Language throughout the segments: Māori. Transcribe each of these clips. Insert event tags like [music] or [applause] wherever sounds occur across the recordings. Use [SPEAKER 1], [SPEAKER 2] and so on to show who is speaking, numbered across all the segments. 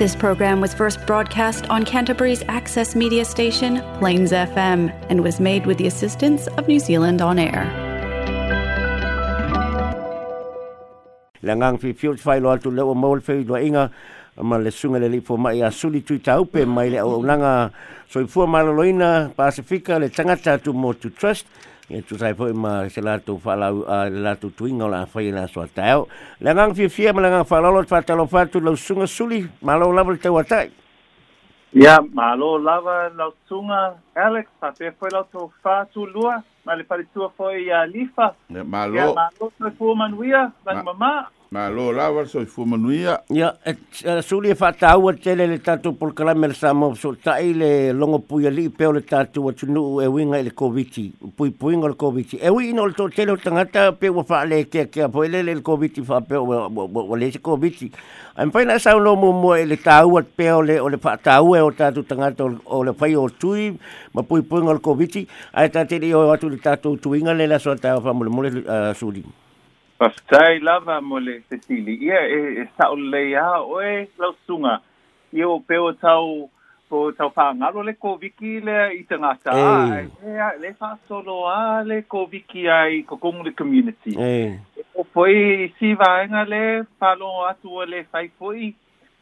[SPEAKER 1] This program was first broadcast on Canterbury's access media station, Plains FM, and was made with the assistance of New Zealand On Air. Langang fi fiu fai lo atu le o maul fe lo inga ma le sunga le lipo mai a suli tui taupe mai le o nanga soifua
[SPEAKER 2] maloloina Pasifika le tangata tu mo tu trust e tu sai foi ma se la tu fala la tu twingo la fai la sua tao la ngang fi fi ma la ngang
[SPEAKER 3] fala
[SPEAKER 2] lo fa talo fa
[SPEAKER 3] tu
[SPEAKER 2] lo sunga suli
[SPEAKER 3] ma
[SPEAKER 2] lo lava
[SPEAKER 3] te
[SPEAKER 2] watai
[SPEAKER 3] ya ma lo lava lo sunga alex fa te foi lo tu fa tu lua ma le pare tu foi a lifa ma
[SPEAKER 2] lo ma lo foi
[SPEAKER 3] manuia ma mamá
[SPEAKER 2] Ma lo lava so fu manuia. Ya, yeah, e, su li fa e ta u tele le tatu por kalamer sa mo so ta ile longo pui ali pe le tatu wa tunu e winga le coviti. Pui pui ngol coviti. E wi no to tele tanga ta pe wa fa le ke ke po le le coviti fa pe o le coviti. Am pa na sa lo mo mo e le ta u pe o le o le fa ta u e o tatu tanga to o le fa o tui ma pui pui ngol coviti. A ta te o tu le tatu tuinga le la so ta fa mo le mo le su li.
[SPEAKER 3] Uh, Pastai lava mole Cecili. Ia e, e sao leia oe lau sunga. Ia o peo tau po tau pa ngaro le koviki le i te ngata. Hey. le fa solo a le koviki ai kokomu le community. Hey. O poi si vaenga le palo atu o le faifoi.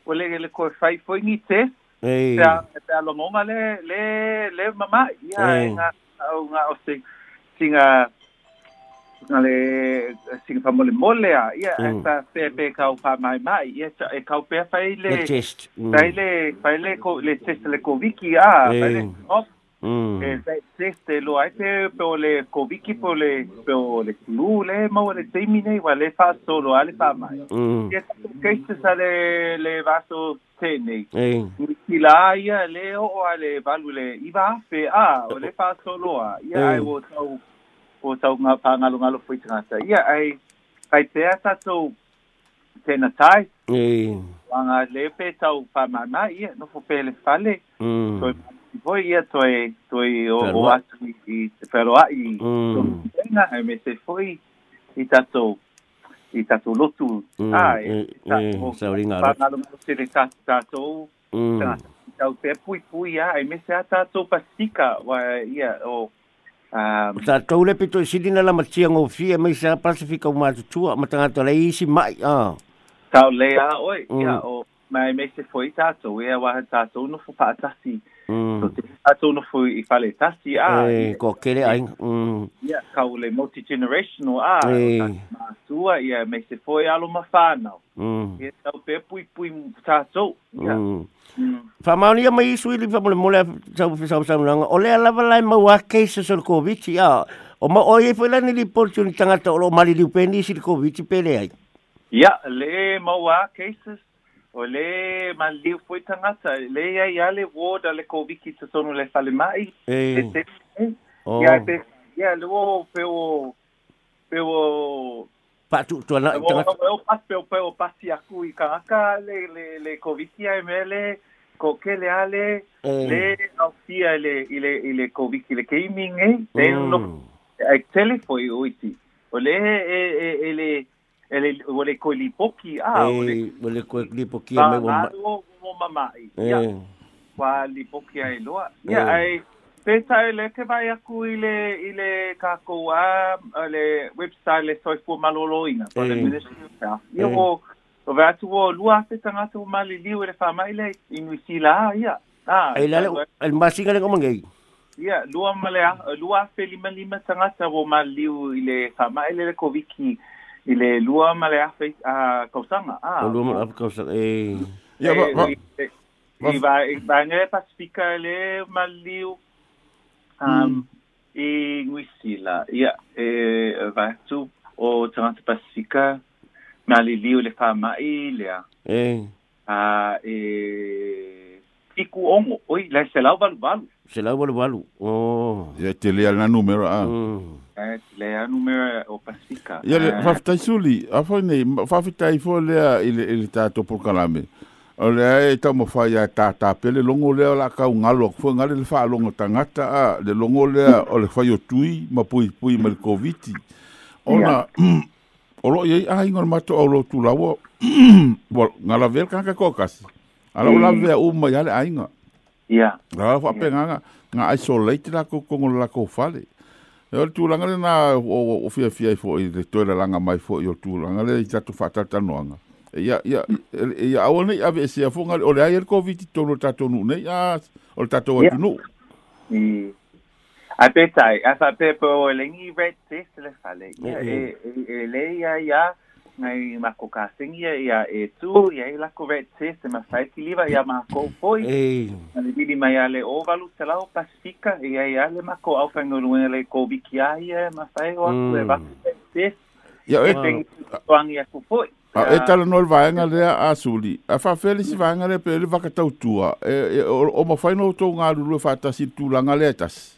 [SPEAKER 3] O le le koe faifoi ni te. Hey. Te, te alomonga le, le, mama. Ia hey. e nga, o singa. Sing, uh, nga le singa mole mole a ah. ia mm. sa pepe kau pa mai mai ia sa e kau pe fai le le test mm. fai le le ko le test le ko wiki a ah. fai le mm. off mm. test lo ai pe pe le koviki pe le pe le flu le ma le termine wa le fa solo ale fa mai. Mm. Ia ke se sa le le vaso tene. Eh. Ki la ia le o ale valule iba fe a ah, o le [laughs] fa solo a ia ai wo o tau ngā pāngalo ngalo pui tangata. Ia, ai, kai pēa tātou tēnā tai. E. Wanga lepe pē tau pāmāna, ia, nofo pēle whale. Mm. Toi mātiki hoi, ia, toi, toi o, o atu i te wheroa i
[SPEAKER 2] mm.
[SPEAKER 3] tēnā, ai me te hoi i tātou
[SPEAKER 2] i
[SPEAKER 3] tātou
[SPEAKER 2] lotu. Mm. Ai, mm. tātou mm. pāngalo
[SPEAKER 3] ngalo tēnā tātou tātou. Mm. Tātou pē pui pui, ai me te atātou pasika, wai, ia, o... Oh,
[SPEAKER 2] Um, Ta tau le pito e sidi na la matia ngau mai sa pasifika uma tu ma tanga tala isi mai a.
[SPEAKER 3] Tau le a oi, mm. ia o mai me se foi tato, ia waha tato unu fu paa tasi. Mm. Tato unu fu i fale tasi a.
[SPEAKER 2] E, ko kere ai. Mm.
[SPEAKER 3] Ia kau le multi-generational a. E. Ma tua ia me se foi alo ma whanau. Mm. Ia tau pe pui pui tato. Ia.
[SPEAKER 2] Hmm. Fa mau ni mai sui li fa mole sau sau sau nang ole ala vala mai wa ke sur covid ya. O ma o ye fela ni li portion tanga to lo
[SPEAKER 3] mali
[SPEAKER 2] di pendi sur covid
[SPEAKER 3] pele
[SPEAKER 2] ai.
[SPEAKER 3] Ya le mau wa ke se ole mali foi tanga sa le ya ya le wo da le covid ki se sonu le sale mai. E ya pe ya le wo
[SPEAKER 2] pe wo pe wo pa tu tu na tanga.
[SPEAKER 3] Pe wo pe wo
[SPEAKER 2] pasi
[SPEAKER 3] aku i ka ka le le le covid ya mele. ko kele ale mm. le au fia ile ile ile ko wiki le gaming eh le mm. no ai tele fo i oiti o le e e ele e ele
[SPEAKER 2] o le
[SPEAKER 3] ko lipoki a o le
[SPEAKER 2] o le ko lipoki
[SPEAKER 3] e a me o mo mama i mm. ya wa lipoki ai loa ya ai pe sai le ke vai aku ile ile ka ko a le website le soifu malolo ina pa le ministry of health o ve atu o lua te tangata o maliliu e le whamai ah. ah, le inui sila a ia.
[SPEAKER 2] Ah, e lale, el masinga
[SPEAKER 3] le
[SPEAKER 2] komangei.
[SPEAKER 3] Ia, lua malea, lua fe lima lima tangata o maliliu i le whamai le le koviki i le lua malea fe a kausanga. Ah, o
[SPEAKER 2] lua
[SPEAKER 3] malea
[SPEAKER 2] fe kausanga, eh. e... Ia, ma...
[SPEAKER 3] I va, i eh, va eh, ngere pasifika le maliliu um, i mm. ngui sila. Ia, e va atu o tangata pasifika na liliu le whamai lea. E.
[SPEAKER 2] A, e, eh. eh, iku ongo, oi, lai se lau valu valu. Se lau valu valu, oh. Ia te lea na numero
[SPEAKER 3] a. Mm. E, te lea numero o pasika. Ia le,
[SPEAKER 2] whaftai suli, a
[SPEAKER 3] whai
[SPEAKER 2] nei, whaftai fo lea i le, i por kalame. pokalame. O lea e tau mawhai a tātā pele, longo lea la kau ngalo, kua ngale le whaalongo tangata a, le longo lea o le whai o tui, ma pui pui ma le koviti. Ona, yeah. [clears throat] o lo iei ainga le matou au lotu laua ga lavea le kagaka koakasi alau lavea uma iā le aiga ia ala faapegaga ga aisolate lakou kogo le lakou fale e o le tulaga lenā o fiafia i foʻi le toe lalaga mai foʻi o tulaga le i tatou faatalitanoaga ia e ia ia e aua nei ave esia foga o le ai e le covid titonu o tatou nuu nei a o le tatou atunuu
[SPEAKER 3] a betai a fa pe po lengi red test le fale ya e e le ya ya mai ma ko ka singi ya ya e tu ya e la ko red test ma fa ki liva ya ma ko foi e le bili mai ale o valu se la o pasifika ya ya le ma ko au fango lu le ko bi ki ya ma fa e o le va test ya e ping wang ya ko foi
[SPEAKER 2] A e tala no va en ale a suli. A fa felis va en ale pe le va ka tau tua. E o mo fa no to nga lu fa ta si tu la nga letas. Mm.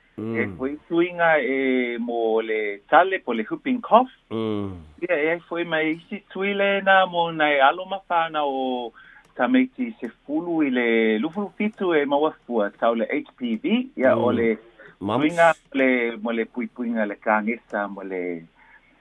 [SPEAKER 3] Mm. E foi suinga e mo le tale po le whooping cough. Mm. Yeah, e foi mai isi tuile na mo nei alo mawhana o tameiti se fulu i le lufu fitu e mawafua tau le HPV. Ia yeah, mm. o le Mums. suinga le, mo le pui puinga le kangesa mo le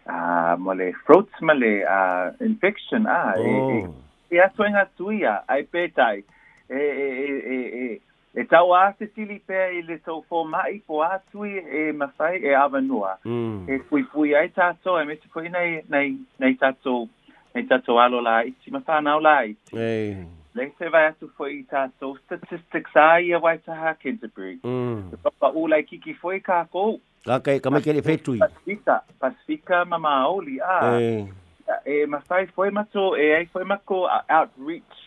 [SPEAKER 3] uh, mo le throats ma le uh, infection. Ah, oh. e, e, oh. e atuenga tuia ai pētai. E, e, e, e, e e tau a se sili pe i le tau fō mai po a tui e mawhai e awanua. Mm. E pui pui ai tātou, e me te koe nei, nei, nei tātou, nei tātou alo la iti, mawha nao la iti. Hey. Le te vai atu fō i tātou, statistics a i a waitaha Canterbury. Mm. E papa ulai kiki fō i kākou.
[SPEAKER 2] Okay, kama ke le fetui.
[SPEAKER 3] Pasifika, pasifika mama oli a. Hey. E mawhai fō i mato, e ai fō i mako outreach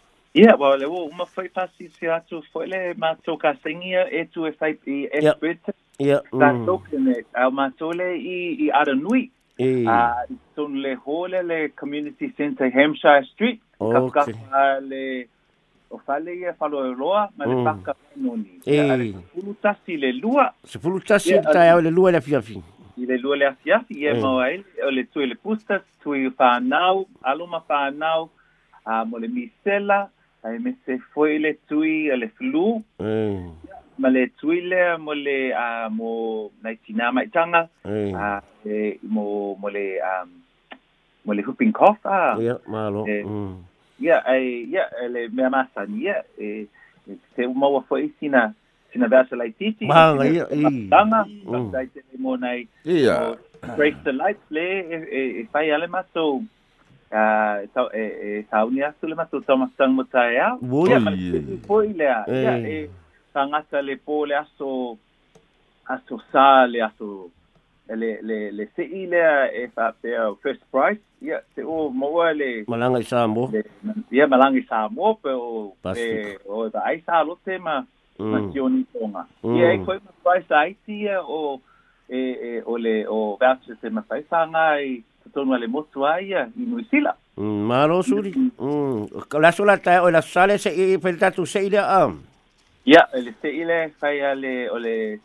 [SPEAKER 2] Yeah, well, le o, uma fai pasi se atu foi le mātou ka
[SPEAKER 3] sengia e tu e fai i e spirita. Ia. Ta tokene, au mātou le i, i Aranui. E. A tonu le hole le Community Centre Hampshire Street. Okay. Ka fuka le o fale ia falo e roa, ma le paka mm.
[SPEAKER 2] tasi le lua. Sepulu tasi e tai au le lua le afiafi.
[SPEAKER 3] I le lua le afiafi, ia mawa ele, o le tui le pustas, tui whanau, aluma whanau, a misela, me se fue el tui le flu ma male le mole a ah, mo na tina mai a cough a
[SPEAKER 2] ya malo eh, mm. ya
[SPEAKER 3] ai eh, ya le me ya, eh, este, ni mm. ya se mo ya, sina sina la ya
[SPEAKER 2] i
[SPEAKER 3] tanga ya ale maso E tau e e tau ni atu le matu tau masang mutai a. Woi. Woi le a. Ia e sangata le po le aso aso sa le aso le le le se i le a e fa pe a first price. Ia se o moa le.
[SPEAKER 2] Malanga i Samo.
[SPEAKER 3] Ia malanga i Samo pe o. Pasi. O e ba aisa alo te ma. Mm. Mm. Mm. Ia e koe mwai sa aitia o e e o le o vatsu se mwai sa ngai. Mm. tonu
[SPEAKER 2] hmm, hmm, oh, lah, ya, ale motu ai a inu sila. Mm, maro suri. Mm. La sola ta o se i pel tu se ile a.
[SPEAKER 3] Ya, ele se ile fai ale o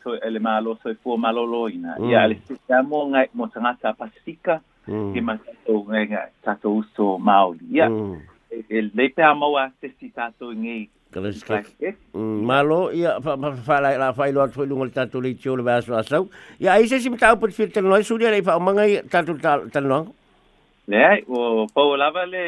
[SPEAKER 3] so ele malo so fu malo lo Ya, ele se chamo nga mo pacifica mm. ke to nga ta uso mauli. Ya. El le pe se sita to Kala ske.
[SPEAKER 2] Mm, Malo ia fala la fai lo foi lungo tatu le tio
[SPEAKER 3] le
[SPEAKER 2] vaso asau. Ia ai se simta o perfil tan noi suria le fa manga tatu tan long.
[SPEAKER 3] Ne, o po lava le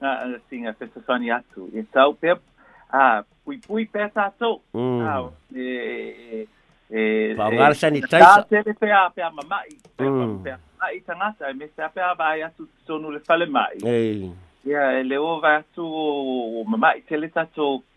[SPEAKER 3] ah, na singa festa fani atu. E tau pep a ah, pui pui pesa to. Mm. Ah,
[SPEAKER 2] e e Paungar sanitaisa.
[SPEAKER 3] Ta te pe a pe a mamai. Pe a tangata me se pe a vai atu sonu le fale mai. Ei. Ia, e leo vai atu mamai tele tatou